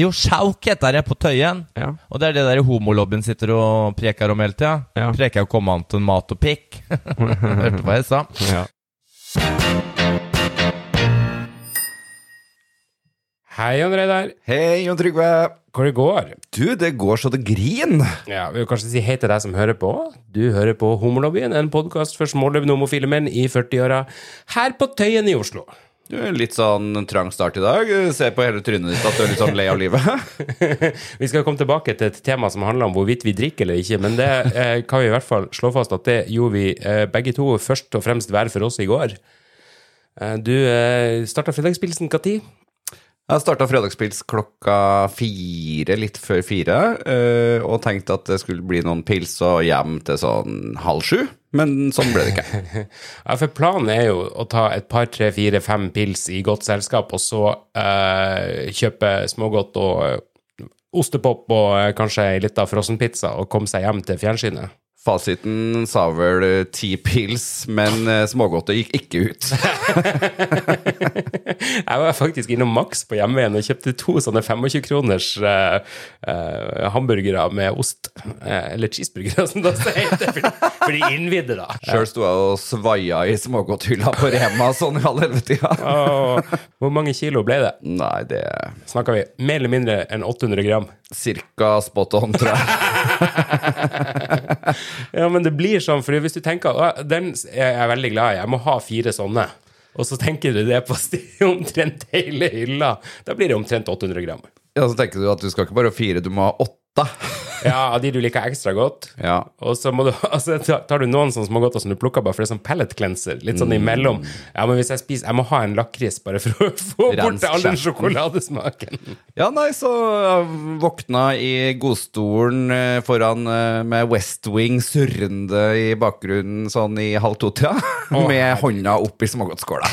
Jo, Sjauk heter det på Tøyen. Ja. Og det er det der homolobbyen sitter og preker om hele tida. Ja. Preker jo komme an til mat og pikk. Hørte hva jeg sa. Ja. Hei, Jon Reidar. Hei, Jon Trygve. Hvor det går? Du, det går så det griner. Ja, Vi vil kanskje si hei til deg som hører på. Du hører på Homolobbyen, en podkast for småløpende homofile menn i 40-åra her på Tøyen i Oslo. Du er Litt sånn trang start i dag. Se på hele trynet ditt at du er litt sånn lei av livet. Vi skal komme tilbake til et tema som handler om hvorvidt vi drikker eller ikke, men det eh, kan vi i hvert fall slå fast at det gjorde vi eh, begge to først og fremst hver for oss i går. Eh, du eh, starta fredagspilsen når? Jeg starta fredagspils klokka fire, litt før fire, eh, og tenkte at det skulle bli noen pils og hjem til sånn halv sju. Men sånn ble det ikke. Ja, for planen er jo å ta et par, tre, fire, fem pils i godt selskap, og så eh, kjøpe smågodt og eh, ostepop og kanskje ei lita frossenpizza og komme seg hjem til fjernsynet. Fasiten sa vel eh, ti pils, men eh, smågodtet gikk ikke ut. Jeg var faktisk innom Max på hjemmeveien og kjøpte to sånne 25-kroners uh, hamburgere med ost. Uh, eller cheeseburgere, som det heter. For, for de innvidde, da. Sjøl sto jeg og svaia i smågodthylla på Rema sånn i halv elleve-tida. Hvor mange kilo ble det? Nei, det Snakka vi mer eller mindre enn 800 gram? Cirka spot on, tror jeg. Ja, men det blir sånn, for hvis du tenker at Den er jeg veldig glad i, jeg må ha fire sånne. Og så tenker du det på omtrent hele hylla. Da blir det omtrent 800 gram. Ja, så tenker du at du skal ikke bare ha fire, du må ha åtte. Ja, av de du liker ekstra godt. Ja. Og så du, altså, tar du noen sånne smågodter som du plukker bare for det er sånn pellet cleanser, litt sånn imellom. Ja, men hvis jeg spiser Jeg må ha en lakris bare for å få bort all den sjokoladesmaken. Ja, nei, så jeg våkna i godstolen eh, foran eh, med West Wing surrende i bakgrunnen sånn i halv to-tida, med hånda opp i smågodtskåla.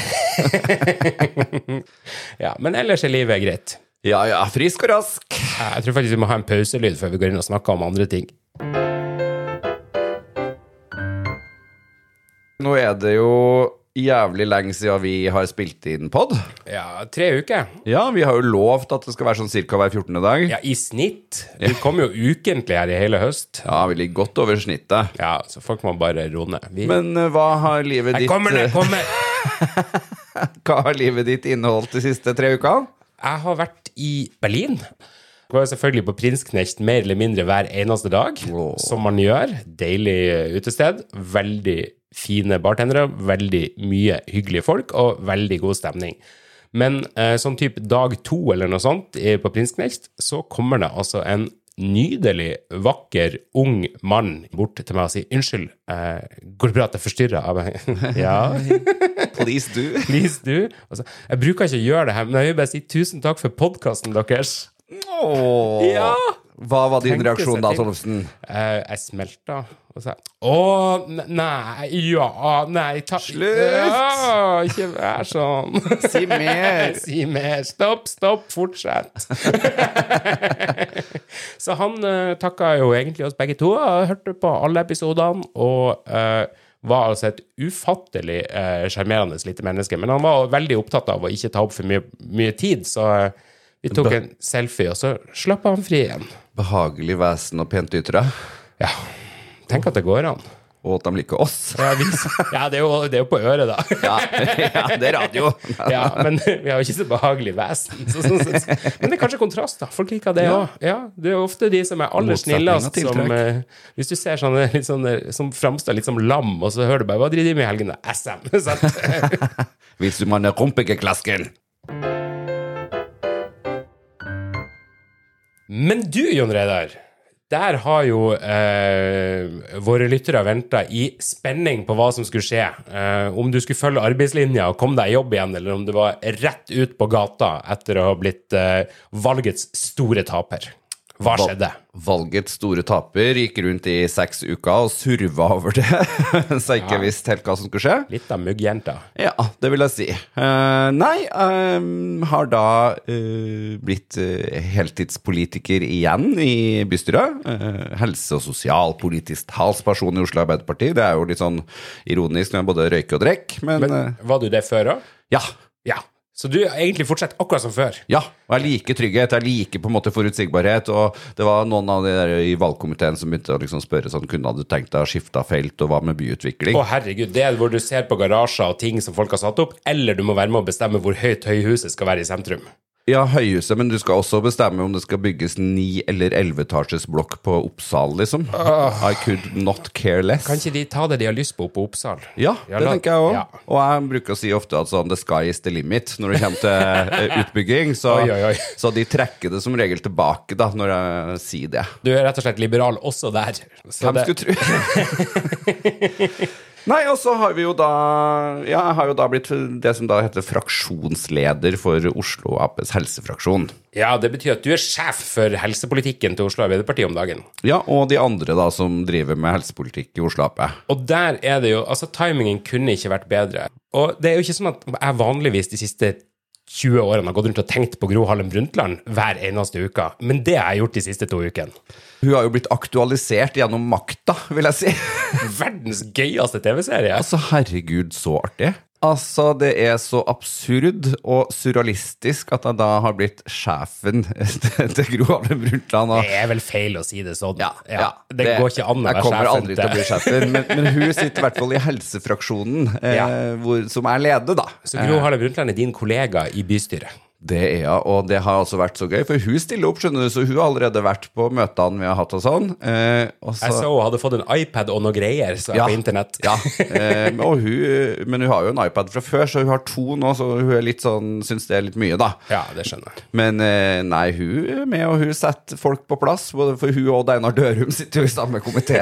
Ja, men ellers er livet greit. Ja ja, frisk og rask. Jeg tror faktisk vi må ha en pauselyd før vi går inn og snakker om andre ting. Nå er det jo jævlig lenge siden vi har spilt inn pod. Ja, tre uker. Ja, vi har jo lovt at det skal være sånn cirka hver 14. dag. Ja, i snitt. Vi kommer jo ukentlig her i hele høst. Ja, vi ligger godt over snittet. Ja, så folk må bare roe ned. Vi- Men uh, hva har livet Jeg ditt kommer, jeg kommer! Hva har livet ditt inneholdt de siste tre ukene? Jeg har vært i Berlin. Jeg selvfølgelig på Prinsknecht mer eller mindre hver eneste dag, wow. som man gjør. Deilig utested. Veldig fine bartendere, veldig mye hyggelige folk og veldig god stemning. Men eh, sånn type dag to eller noe sånt på Prinsknecht, så kommer det altså en nydelig, vakker, ung mann bort til meg og sier unnskyld, eh, går det bra at jeg forstyrrer? Jeg bare, ja, Please do. Please do. Altså, jeg bruker ikke å gjøre det her, men jeg vil bare si tusen takk for podkasten deres. Åh. Ja! Hva var din reaksjon da. Tollefsen? Eh, jeg smelta og sa Å, nei, ja, nei ta, Slutt! Ja, ikke vær sånn. Si mer. si mer. Stopp, stopp, fortsett. Så han uh, takka jo egentlig oss begge to. Jeg hørte på alle episodene og uh, var altså et ufattelig sjarmerende uh, lite menneske. Men han var veldig opptatt av å ikke ta opp for mye, mye tid, så eh, vi tok en selfie, og så slappa han fri igjen. Behagelig vesen og pent ytre. Ja. Tenk at det går an. Og at de liker oss. Ja, ja det, er jo, det er jo på øret, da. Ja, ja det er radio. Ja, men vi har jo ikke så behagelig vesen. Så, så, så. men det er kanskje kontrast, da. Folk liker det òg. Ja. det er ofte de som er aller snillest, som eh, Hvis du ser sånne, litt sånne som framstår litt som lam, og så hører du bare 'Hva driver de med i helgen?' da?» SM. sant? Hvis du manner rumpekeklasken. Men du, Jon Reidar. Der har jo eh, våre lyttere venta i spenning på hva som skulle skje. Eh, om du skulle følge arbeidslinja og komme deg i jobb igjen, eller om du var rett ut på gata etter å ha blitt eh, valgets store taper. Hva skjedde? Valgets store taper gikk rundt i seks uker og surva over det, så jeg ikke visste helt hva som skulle skje. Litt av muggjenta. Ja, det vil jeg si. Uh, nei, um, har da uh, blitt uh, heltidspolitiker igjen i bystyret. Helse- og sosialpolitisk talsperson i Oslo Arbeiderparti. Det er jo litt sånn ironisk når jeg både røyker og drikker, men, Men var du det før òg? ja. Ja. Så du egentlig fortsetter akkurat som før? Ja, og jeg liker trygghet, jeg liker på en måte forutsigbarhet. Og det var noen av de der i valgkomiteen som begynte å liksom spørre sånn, kunne du tenkt deg å skifte felt, og hva med byutvikling? Å herregud, Det er hvor du ser på garasjer og ting som folk har satt opp, eller du må være med å bestemme hvor høyt høyhuset skal være i sentrum. Ja, høyhuset, men du skal også bestemme om det skal bygges ni- eller elleveetasjes blokk på Oppsal, liksom. I could not care less. Kan ikke de ta det de har lyst på på Oppsal? Ja, Ja, det la- tenker jeg òg. ja. Og jeg bruker å si ofte at sånn the sky is the limit når det kommer til eh, utbygging. Så, Oi, oi, oi. så de trekker det som regel tilbake da, når jeg sier det. Du er rett og slett liberal også der. Så Hvem det- skulle tro? Nei, og så har vi jo da Ja, jeg har jo da blitt det som da heter fraksjonsleder for Oslo Aps helsefraksjon. Ja, det betyr at du er sjef for helsepolitikken til Oslo Arbeiderparti om dagen. Ja, og de andre da som driver med helsepolitikk i Oslo Ap. Og der er det jo Altså, timingen kunne ikke vært bedre. Og det er jo ikke sånn at jeg vanligvis de siste 20 årene har gått rundt og tenkt på Gro Harlem Brundtland hver eneste uke, men det har jeg gjort de siste to ukene. Hun har jo blitt aktualisert gjennom makta, vil jeg si. Verdens gøyeste TV-serie. Altså, herregud, så artig. Altså, det er så absurd og surrealistisk at jeg da har blitt sjefen til Gro Harlem Brundtland. og- Det er vel feil å si det sånn. Ja, ja, det, går ikke an å være sjefen. Jeg kommer aldri til å bli sjefen, men, men hun sitter i hvert fall i helsefraksjonen, eh, hvor, som er leder, da. Så Gro Harlem Brundtland er din kollega i bystyret. Det er ja, og det har altså vært så gøy, for hun stiller opp, skjønner du, så hun har allerede vært på møtene vi har hatt og sånn. Eh, Jeg så hun hadde fått en iPad og noe greier så jeg Ja. på internett. ja, eh, hun, men hun har jo en iPad fra før, så hun har to nå, så hun er litt sånn, syns det er litt mye, da. Ja, det skjønner jeg. Men eh, nei, hun er med, og hun setter folk på plass. For hun og Einar Dørum sitter jo i samme komité.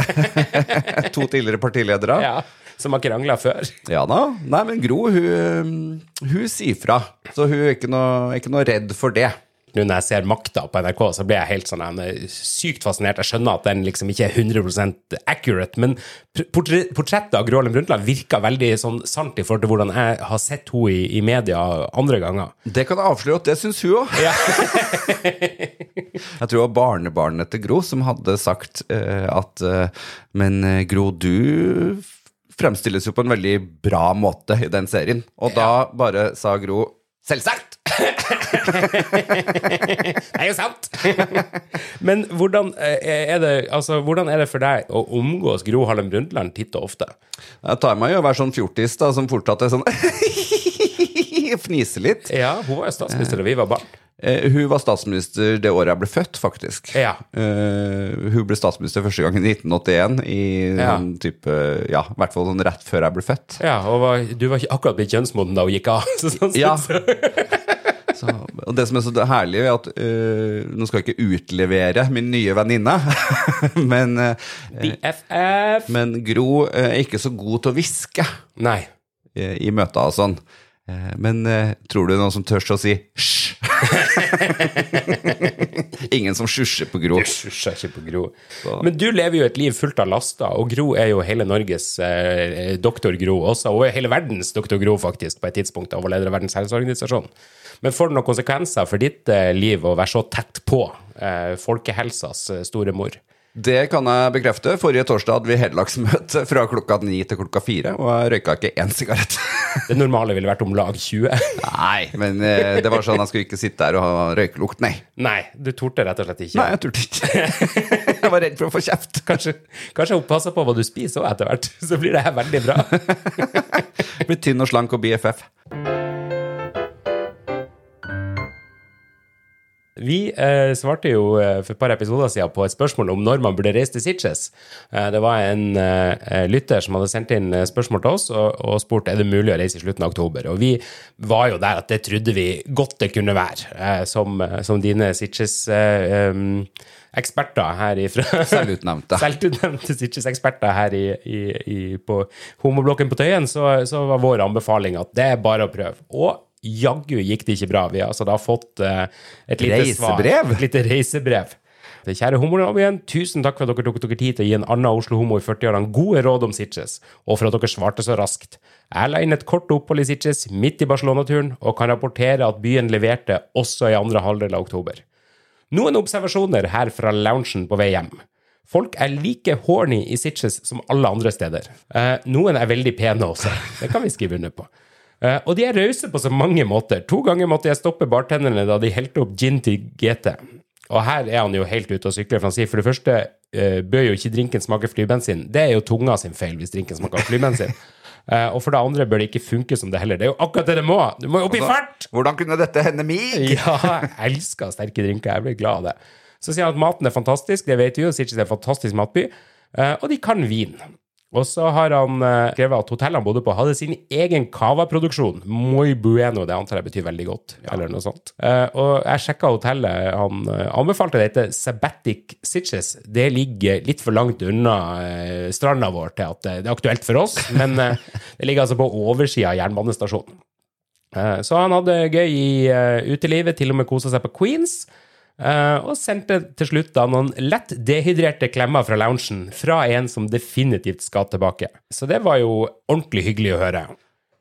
to tidligere partiledere. Ja, Som har krangla før. Ja da. Nei, men Gro, hun, hun sier fra. Så hun er ikke noe, ikke noe redd for det. Nå når jeg ser Makta på NRK, så blir jeg helt sånn jeg sykt fascinert. Jeg skjønner at den liksom ikke er 100% accurate, men portrettet av Gro Harlem Brundtland virker veldig sånn sant i forhold til hvordan jeg har sett henne i, i media andre ganger. Det kan jeg avsløre at det syns hun òg. jeg tror det var barnebarnet til Gro som hadde sagt uh, at uh, Men eh, Gro, du fremstilles jo på en veldig bra måte i den serien. Og da bare sa Gro Selvsagt! Det er jo sant! Men hvordan eh, er det, altså, hvordan er det for deg å omgås Gro Harlem Brundtland titt og ofte? Jeg tar meg i å være sånn fjortis da, som fortsatt er sånn Fnise litt. Ja, hun var jo statsminister da vi var barn. Eh, hun var statsminister det året jeg ble født, faktisk. Ja. Eh, hun ble statsminister første gang i 1981, i Ja. sånn type Ja, i hvert fall sånn rett før jeg ble født. Ja, og var, du var ikke akkurat blitt kjønnsmoden da hun gikk av. Så sånn Ja. så- Så, og det som er så herlig, er at eh, Nå skal jeg ikke utlevere min nye venninne, men, eh, men Gro er ikke så god til å hviske Nei. eh, i møter og sånn. Eh, Men eh, tror du det er noen som tør å si hysj? Ingen som sjusjer på Gro. Du sjusjer ikke på Gro. Men du lever jo et liv fullt av laster, og Gro er jo hele Norges eh, doktor Gro også, og hele verdens doktor Gro, faktisk, på et tidspunkt, av å lede Verdens helseorganisasjon. Men får det noen konsekvenser for ditt eh, liv å være så tett på eh, folkehelsas eh, store mor? Det kan jeg bekrefte. Forrige torsdag hadde vi heldagsmøte fra klokka ni til klokka fire, og jeg røyka ikke én sigarett. Det normale ville vært om lag 20. Nei, men eh, det var sånn jeg skulle ikke sitte der og ha røykelukt, nei. Nei, du torde rett og slett ikke. Nei, jeg torde ikke. Jeg var redd for å få kjeft. Kanskje, kanskje hun passer på hva du spiser òg etter hvert, så blir det her veldig bra. Blir tynn og slank og BFF. Vi eh, svarte jo eh, for et par episoder siden på et spørsmål om når man burde reise til Sitges. Eh, det var en eh, lytter som hadde sendt inn eh, spørsmål til oss og, og spurt er det mulig å reise i slutten av oktober. Og vi var jo der at det trodde vi godt det kunne være, eh, som, eh, som dine Sitges-eksperter her ifra Selvutnevnte. Selvutnevnte Sitges-eksperter her i, i, i, på homoblokken på Tøyen, så, så var vår anbefaling at det er bare å prøve. Og jaggu gikk det ikke bra. Vi har altså da fått eh, et lite svar. Reisebrev? Et lite reisebrev. Kjære homolabben, tusen takk for at dere tok dere tid til å gi en annen Oslo-homo i 40-årene gode råd om Sitges, og for at dere svarte så raskt. Jeg la inn et kort opphold i Sitges midt i Barcelona-turen, og kan rapportere at byen leverte også i andre halvdel av oktober. Noen observasjoner her fra loungen på vei hjem. Folk er like horny i Sitges som alle andre steder. Eh, noen er veldig pene også, det kan vi skrive under på. Eh, og de er rause på så mange måter. To ganger måtte jeg stoppe bartenderne da de helte opp gin til GT. Og her er han jo helt ute og sykler, for han sier for det første uh, bør jo ikke drinken smake flybensin. Det er jo tunga sin feil hvis drinken smaker flybensin. Uh, og for det andre bør det ikke funke som det heller. Det er jo akkurat det det må! Du må jo opp i fart! Hvordan kunne dette hende meg? Ja, jeg elsker sterke drinker. Jeg blir glad av det. Så sier han at maten er fantastisk, det vet vi jo. Sitches er en fantastisk matby. Uh, og de kan vin. Og så har han eh, skrevet at hotellet han bodde på, hadde sin egen cava-produksjon. Muy bueno, det antar jeg betyr veldig godt, eller noe sånt. Eh, og jeg sjekka hotellet. Han eh, anbefalte det heter Sabbatic Sitches. Det ligger litt for langt unna stranda vår til at det er aktuelt for oss, men det ligger altså på oversida av jernbanestasjonen. Så han hadde gøy i utelivet, til og med kosa seg på Queens. Eh, og sendte til slutt da noen lett dehydrerte klemmer fra loungen fra en som definitivt skal tilbake. Så det var jo ordentlig hyggelig å høre.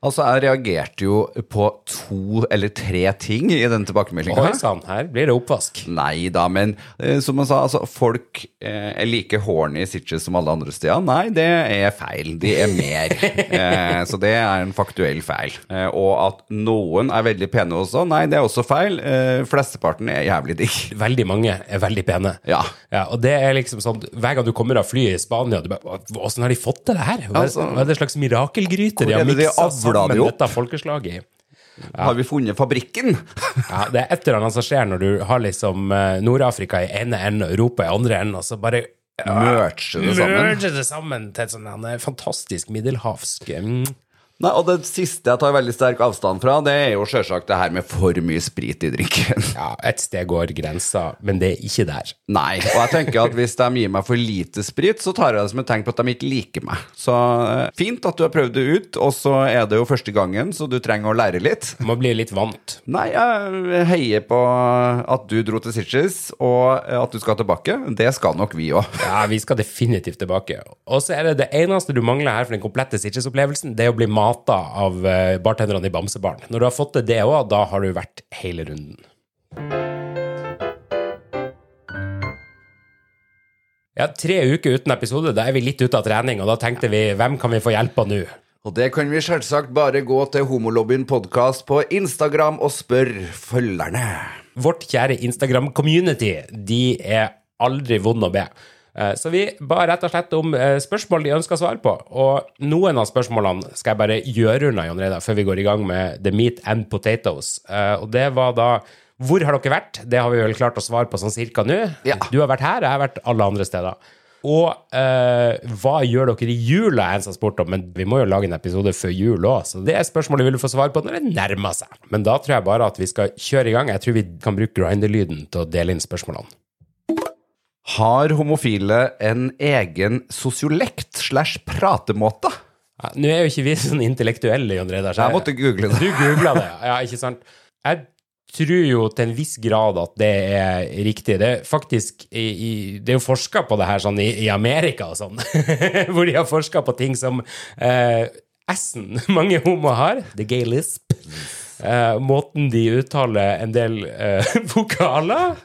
Altså, jeg reagerte jo på to eller tre ting i den tilbakemeldinga. Oi sann, her blir det oppvask. Nei da, men eh, som han sa, altså, folk eh, er like horny i Sitges som alle andre steder. Nei, det er feil. De er mer. eh, så det er en faktuell feil. Eh, og at noen er veldig pene også, nei, det er også feil. Eh, flesteparten er jævlig digg. Veldig mange er veldig pene. Ja. Ja, og det er liksom sånn, Hver gang du kommer av flyet i Spania du bare, Åssen har de fått til det her? Hva Altså, hva er det slags mirakelgryte de har miksa de opp? dette folkeslaget i? Har vi funnet fabrikken? Ja, Det er et eller annet som skjer når du har liksom eh, Nord-Afrika i ene enden og Europa i andre enden, og så bare Merge det sammen. merge det sammen til et sånn eh, fantastisk middelhavsk mm. Nei, og det siste jeg tar veldig sterk avstand fra, det er jo sjølsagt det her med for mye sprit i drinken. Ja, et sted går grensa, men det er ikke der. Nei, og jeg tenker at hvis de gir meg for lite sprit, så tar jeg det som et tegn på at de ikke liker meg. Så eh, fint at du har prøvd det ut, og så er det jo første gangen, så du trenger å lære litt. Må bli litt vant. Nei, jeg heier på at du dro til Sitges, og at du skal tilbake. Det skal nok vi òg. Ja, vi skal definitivt tilbake. Og så er det det eneste du mangler her for den komplette Sitges-opplevelsen, det er å bli mata av eh, bartenderne i Bamsebaren. Når du har fått til det òg, da har du vært hele runden. Ja, tre uker uten episode, da er vi litt ute av trening, og da tenkte vi hvem kan vi få hjelp av nå? Og det kan vi selvsagt bare gå til Homolobbyen podkast på Instagram og spørre følgerne. Vårt kjære Instagram-community, de er aldri vond å be. Eh, Så vi ba rett og slett om eh, spørsmål de ønsker svar på. Og noen av spørsmålene skal jeg bare gjøre unna, Jon Reidar, før vi går i gang med The Meat and Potatoes. Eh, Og det var da Hvor har dere vært? Det har vi vel klart å svare på sånn cirka nå. Ja. Du har vært her, jeg har vært alle andre steder. Og uh, hva gjør dere i jula, er en som har spurt om, men vi må jo lage en episode før jul òg, så det er spørsmålet vil du få svar på når det nærmer seg. Men da tror jeg bare at vi skal kjøre i gang. Jeg tror vi kan bruke grinder-lyden til å dele inn spørsmålene. Har homofile en egen sosiolekt slash pratemåte? Ja, Nå er jo ikke vi sånn intellektuelle, Jon Reidar. Jeg måtte google det. Du googla det, ja, ikke sant? Jeg tror jo til en viss grad at det er riktig. Det er faktisk i, i, Det er jo forska på det her sånn i, i Amerika og sånn, hvor de har forska på ting som eh, S-en mange homoer har, the gay lisp. Eh, måten de uttaler en del eh, vokaler,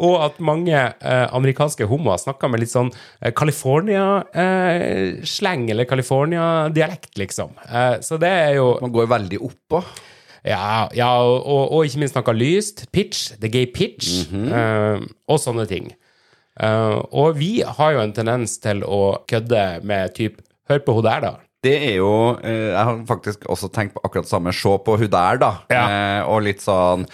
og at mange eh, amerikanske homoer snakker med litt sånn eh, California-slang, eller California-dialekt, liksom. Eh, så det er jo Man går veldig oppå. ja, ja og, og, og ikke minst noe lyst. Pitch, the gay pitch, eh, og sånne ting. Eh, og vi har jo en tendens til å kødde med typ Hør på hun der, da. Det er jo eh, Jeg har faktisk også tenkt på akkurat det samme. Se på hun der, da. Ja. Eh, og litt sånn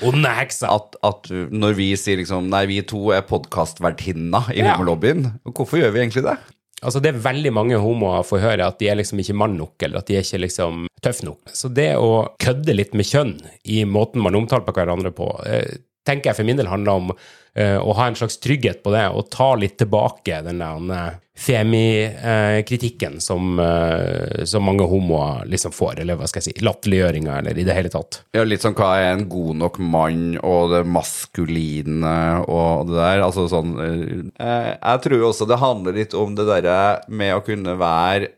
at, at når vi sier liksom Nei, vi to er podkastvertinna i Ja. homolobbyen. Hvorfor gjør vi egentlig det? Altså Det er veldig mange homoer får høre at de er liksom ikke mann nok, eller at de er ikke liksom tøff nok. Så det å kødde litt med kjønn i måten man omtaler på hverandre på, eh, tenker jeg for min del handler om eh, å ha en slags trygghet på det, og ta litt tilbake den der femikritikken som, eh, som mange homoer liksom får, eller hva skal jeg si, latterliggjøringa, eller i det hele tatt. Ja, litt sånn hva er en god nok mann, og det maskuline og det der. Altså sånn eh, Jeg tror også det handler litt om det derre med å kunne være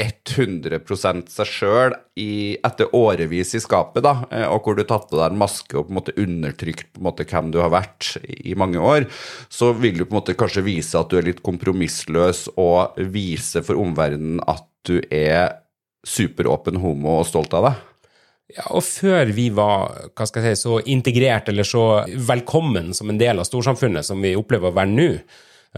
100% seg sjøl etter årevis i skapet, da, eh, og hvor du tatt på deg en maske og på en måte undertrykt på en måte hvem du har vært i mange år, så vil du på en måte kanskje vise at du er litt kompromissløs, og vise for omverdenen at du er superåpen homo og stolt av deg. Ja, og før vi var hva skal jeg si, så integrert eller så velkommen som en del av storsamfunnet som vi opplever å være nå,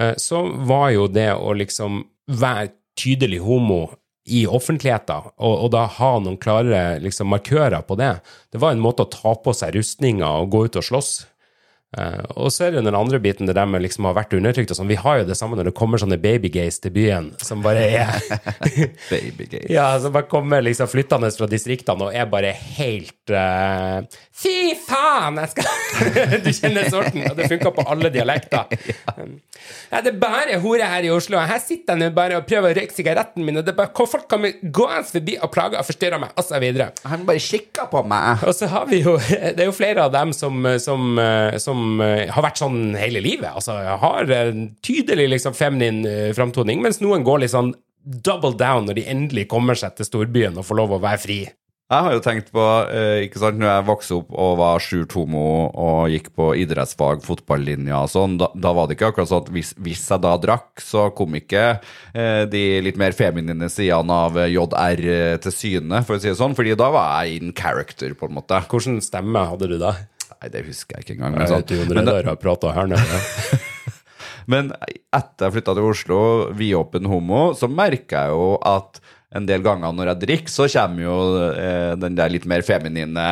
eh, så var jo det å liksom være tydelig homo i offentligheten, og, og da ha noen klare liksom, markører på det, det var en måte å ta på seg rustninger og gå ut og slåss. Uh, og så er det jo den andre biten, det der med liksom å ha vært undertrykt og sånn. Vi har jo det samme når det kommer sånne babygays til byen, som bare er Babygays. Ja, som bare kommer liksom flyttende fra distriktene og er bare helt uh, Fy faen! Jeg skal Du kjenner sorten, og det funker på alle dialekter. Ja, det er bare hore her i Oslo. Her sitter jeg nå bare og prøver å røyke sigaretten min, og det er bare folk kommer gående forbi og plager og forstyrrer meg, osv. Han bare kikker på meg. Og så har vi jo Det er jo flere av dem som, som, som eh, har vært sånn hele livet. Altså har en tydelig liksom feminin eh, framtoning, mens noen går litt sånn double down når de endelig kommer seg til storbyen og får lov å være fri. Jeg har jo tenkt på, eh, ikke sant, når jeg vokste opp og var skjult homo og gikk på idrettsfag, fotballinja og sånn, da, da var det ikke akkurat sånn at hvis, hvis jeg da drakk, så kom ikke eh, de litt mer feminine sidene av JR til syne, for å si det sånn, fordi da var jeg in character, på en måte. Hvordan stemme hadde du da? Nei, det husker jeg ikke engang. Jeg Men, vet sånn, når men, dere har prata her nede. Men etter jeg flytta til Oslo, vidåpen homo, så merker jeg jo at en del ganger når jeg drikker, så kommer jo eh, den der litt mer feminine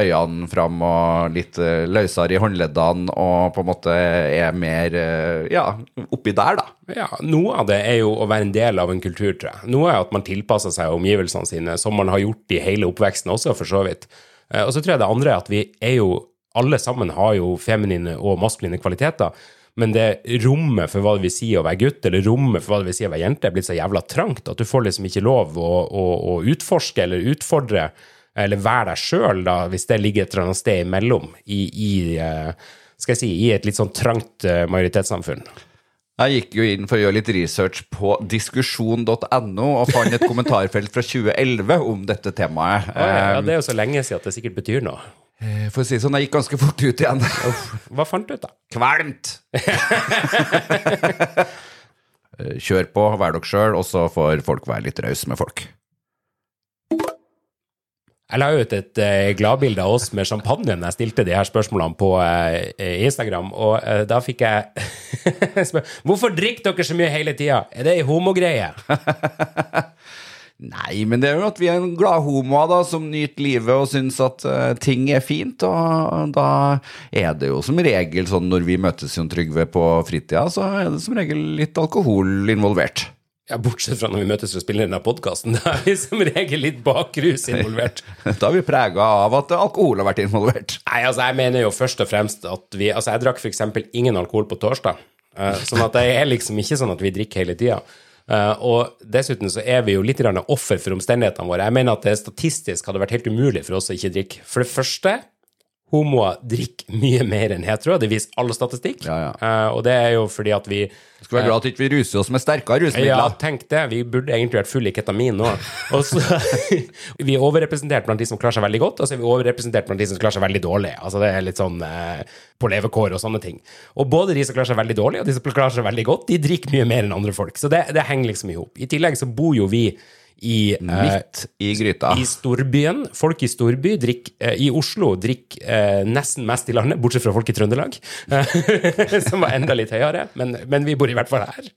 øynene fram, og litt eh, løsere i håndleddene, og på en måte er mer eh, ja, oppi der, da. Ja, Noe av det er jo å være en del av en kultur, tror jeg. Noe er at man tilpasser seg omgivelsene sine, som man har gjort i hele oppveksten også, for så vidt. Eh, Og så tror jeg det andre er at vi er jo Alle sammen har jo feminine og maskuline kvaliteter. Men det rommet for hva det vil si å være gutt, eller rommet for hva det vil si å være jente, er blitt så jævla trangt at du får liksom ikke lov å, å, å utforske eller utfordre, eller være deg sjøl, da, hvis det ligger et eller annet sted imellom, i, i eh, skal jeg si, i et litt sånn trangt eh, majoritetssamfunn. Jeg gikk jo inn for å gjøre litt research på diskusjon.no og fant et kommentarfelt fra 2011 om dette temaet. Ja, ja, det er jo så lenge siden at det sikkert betyr noe. Eh, For å si det sånn, jeg gikk ganske fort ut igjen. Hva fant du ut, da? Kvalmt! Eh, Kjør på, vær dere sjøl, og så får folk være litt rause med folk. Jeg la ut et eh, gladbilde av oss med champagne når jeg stilte de her spørsmålene på eh, Instagram, og eh, da fikk jeg spør Hvorfor drikker dere så mye hele tida? Er det ei homogreie? Nei, men det er jo at vi er en glad homoer da, som nyter livet og syns at eh, ting er fint, og da er det jo som regel sånn når vi møtes Jon Trygve på fritida, så er det som regel litt alkohol involvert. Ja, Bortsett fra når vi møtes og spiller spille denne podkasten. Da er vi som regel litt bakrus involvert. Da er vi prega av at alkohol har vært involvert. Nei, altså, jeg mener jo først og fremst at vi Altså, jeg drakk f.eks. ingen alkohol på torsdag. Eh, sånn at det er liksom ikke sånn at vi drikker hele tida. Eh, og dessuten så er vi jo litt offer for omstendighetene våre. Jeg mener at det statistisk hadde vært helt umulig for oss å ikke drikke. For det første, homoer drikker mye mer enn hetero. Det viser all statistikk. Ja, ja. Uh, og det er jo fordi at vi Skal være glad at vi ikke ruser oss med sterkere ja, tenk det. Vi burde egentlig vært fulle i ketamin nå. Og så, vi er overrepresentert blant de som klarer seg veldig godt, og så er vi overrepresentert blant de som klarer seg veldig dårlig. Altså Det er litt sånn uh, på levekår og sånne ting. Og både de som klarer seg veldig dårlig, og de som klarer seg veldig godt, de drikker mye mer enn andre folk. Så det, det henger liksom i hop. I tillegg så bor jo vi i eh, Midt i gryta. i storbyen. Folk i storby drikker eh, I Oslo drikker eh, nesten mest i landet, bortsett fra folk i Trøndelag, som var enda litt høyere. Men, men vi bor i hvert fall her.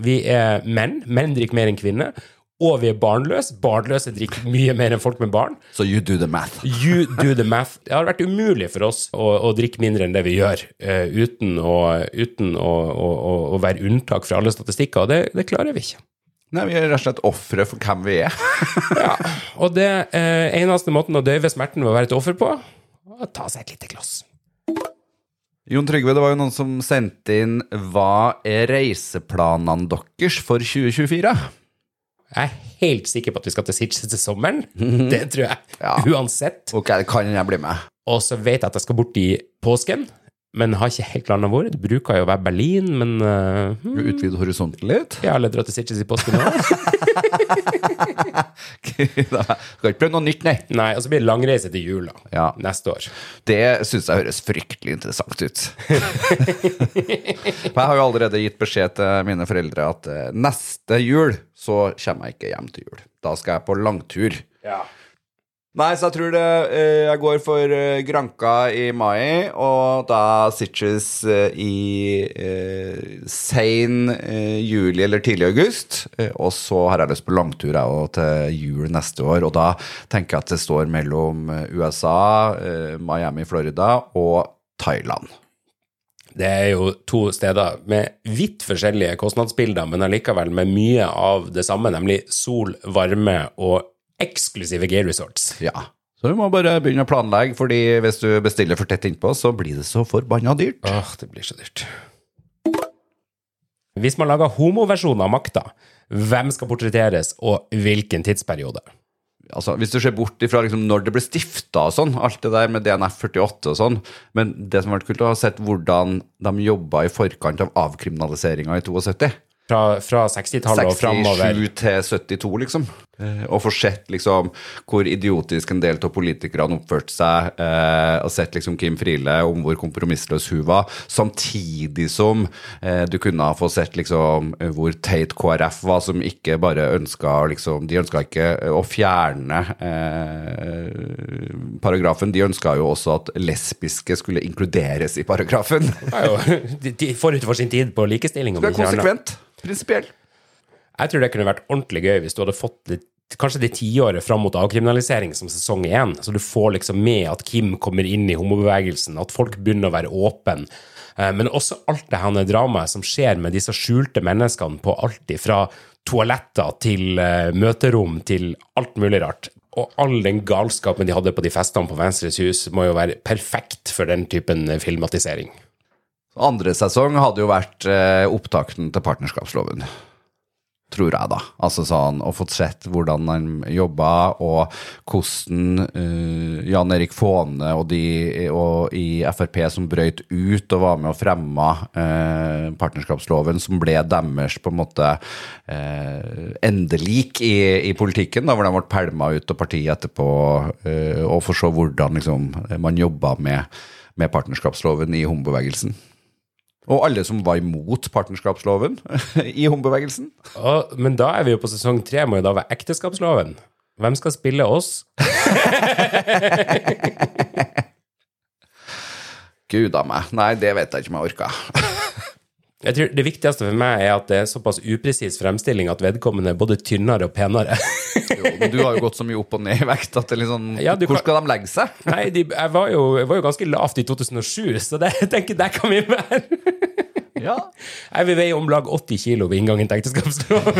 Vi er menn. Menn drikker mer enn kvinner. Og vi er barnløse. Barnløse drikker mye mer enn folk med barn. Så you do the math. You do the math. Det har vært umulig for oss å, å drikke mindre enn det vi gjør, uh, uten, å, uten å, å være unntak fra alle statistikker. Og det, det klarer vi ikke. Nei, vi er rett og slett ofre for hvem vi er. Ja, og det eh, eneste måten å døyve smerten ved å være et offer på, å ta seg et lite glass. Jon Trygve, det var jo noen som sendte inn Hva er reiseplanene deres for 2024? Jeg er helt sikker på at vi skal til Sitges til sommeren. Det tror jeg. Ja. Uansett. Ok, kan jeg bli med? Og så vet jeg at jeg skal bort i påsken, men har ikke helt landa hvor. Det bruker jo å være Berlin, men uh, hmm. utvide horisonten litt? jeg har dra til Sitges i påsken òg. Skal ikke prøve noe nytt, nei. Nei, og så blir det langreise til jula Ja. neste år. Det syns jeg høres fryktelig interessant ut. Jeg har jo allerede gitt beskjed til mine foreldre at eh, neste jul så kommer jeg ikke hjem til jul. Da skal jeg på langtur. Ja. Nei, så jeg tror det eh, Jeg går for eh, Granka i mai, og da Sitches eh, i eh, sein juli eller tidlig august. Og så har jeg lyst på langtur jeg òg til jul neste år, og da tenker jeg at det står mellom USA, Miami, Florida og Thailand. Det er jo to steder med vidt forskjellige kostnadsbilder, men allikevel med mye av det samme, nemlig sol, varme og eksklusive gay resorts. Ja. Så du må bare begynne å planlegge, fordi hvis du bestiller for tett innpå, så blir det så forbanna dyrt. Åh, det blir så dyrt. Hvis man lager homoversjoner av makta, hvem skal portretteres, og hvilken tidsperiode? altså, Hvis du ser bort ifra liksom, når det ble stifta og sånn, alt det der med DNF 48 og sånn, men det som har vært kult, å ha sett hvordan de jobba i forkant av avkriminaliseringa i 72. Fra, fra 60-tallet og framover. 67 til 72, liksom. Eh, Og få sett liksom hvor idiotisk en del av politikerne oppførte seg, eh, og sett liksom Kim Friele om hvor kompromissløs hun var, samtidig som eh, du kunne ha fått sett liksom eh, hvor teit KrF var, som ikke bare ønska liksom De ønska ikke å fjerne eh, paragrafen, de ønska jo også at lesbiske skulle inkluderes i paragrafen. De, de forut for sin tid på likestilling. om Det er konsekvent. Prinsipiell. Jeg tror det kunne vært ordentlig gøy hvis du hadde fått litt Kanskje det tiåret fram mot avkriminalisering som sesong én, så du får liksom med at Kim kommer inn i homobevegelsen, at folk begynner å være åpne. Eh, Men også alt det her dramaet som skjer med disse skjulte menneskene på alt fra toaletter til eh, møterom til alt mulig rart. Og all den galskapen de hadde på de festene på Venstres hus, må jo være perfekt for den typen filmatisering. Andre sesong hadde jo vært eh, opptakten til partnerskapsloven. Tror jeg, da. Altså sånn, Og fått sett hvordan han jobba, og hvordan uh, Jan Erik Faane og de og i Frp som brøyt ut og var med og fremma uh, partnerskapsloven, som ble deres på en måte uh, endelik i, i politikken, da, hvor de ble pælma ut av partiet etterpå, eh, og for så hvordan liksom, man jobba med, med partnerskapsloven i homobevegelsen. Og alle som var imot partnerskapsloven i hombevegelsen. Og, men da er vi jo på sesong tre, må jo da være ekteskapsloven. Hvem skal spille oss? Gud a meg. Nei, det vet jeg ikke om jeg orker. Jeg tror Det viktigste for meg er at det er såpass upresis fremstilling at vedkommende er både tynnere og penere. Men du har jo gått så mye opp og ned i vekt at det er litt sånn Ja, Hvor kan- skal de legge seg? Nei, de, jeg, var jo, jeg var jo ganske lavt i 2007, så det, jeg tenker der kan vi være. Ja. Jeg vil veie om lag 80 kilo ved inngangen til ekteskapsloven.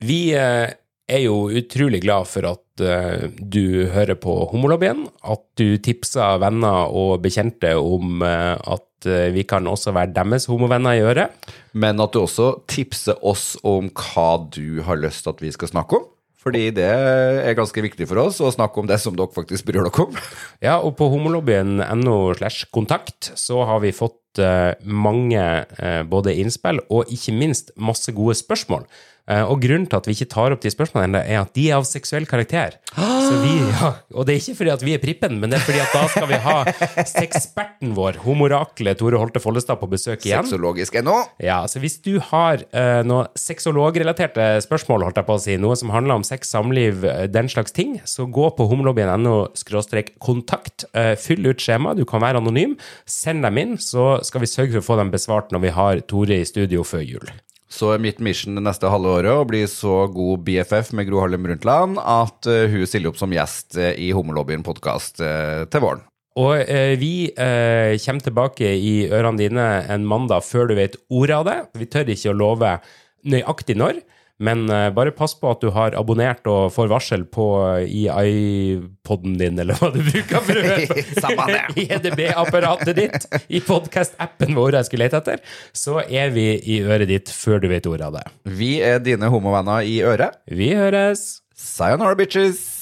Vi eh, er jo utrolig glad for at uh, du hører på Homolobbyen, at du tipser venner og bekjente om uh, at eh, vi kan også være deres homovenner i øret. Men at du også tipser oss om hva du har lyst til at vi skal snakke om. Fordi det er ganske viktig for oss å snakke om det som dere faktisk bryr dere om. Ja, og på homolobbyen.no slash kontakt så har vi fått mange både innspill og ikke minst masse gode spørsmål. Eh, og grunnen til at vi ikke tar opp de spørsmålene, er at de er av seksuell karakter. Så vi, ja, og det er ikke fordi at vi er prippen, men det er fordi at da skal vi ha sexperten vår, homoraklet Tore Holte Follestad, på besøk igjen. Sexologisk ennå. Ja, så hvis du har uh, noen sexologrelaterte spørsmål, holdt jeg på å si, noe som handler om sex, samliv, eh, den slags ting, så gå på homolobbyen.no kontakt. Uh, fyll ut skjema, du kan være anonym. Send dem inn, så skal vi sørge for å få dem besvart når vi har Tore i studio før jul. Så er mitt mission det neste halve året å bli så god BFF med Gro Harlem Brundtland at eh, hun stiller opp som gjest eh, i Homolobbyen-podkast til våren. Og eh, vi eh, kommer tilbake i ørene dine en mandag før du vet ordet av det. Vi tør ikke å love nøyaktig når, men eh, bare pass på at du har abonnert og får varsel på i iPoden din, eller hva du bruker for å. I EDB-apparatet ditt, i podkast-appen vår jeg skulle lete etter, så er vi i øret ditt før du vet ordet av det. Vi er dine homovenner i øret. Vi høres! Sayonara, bitches!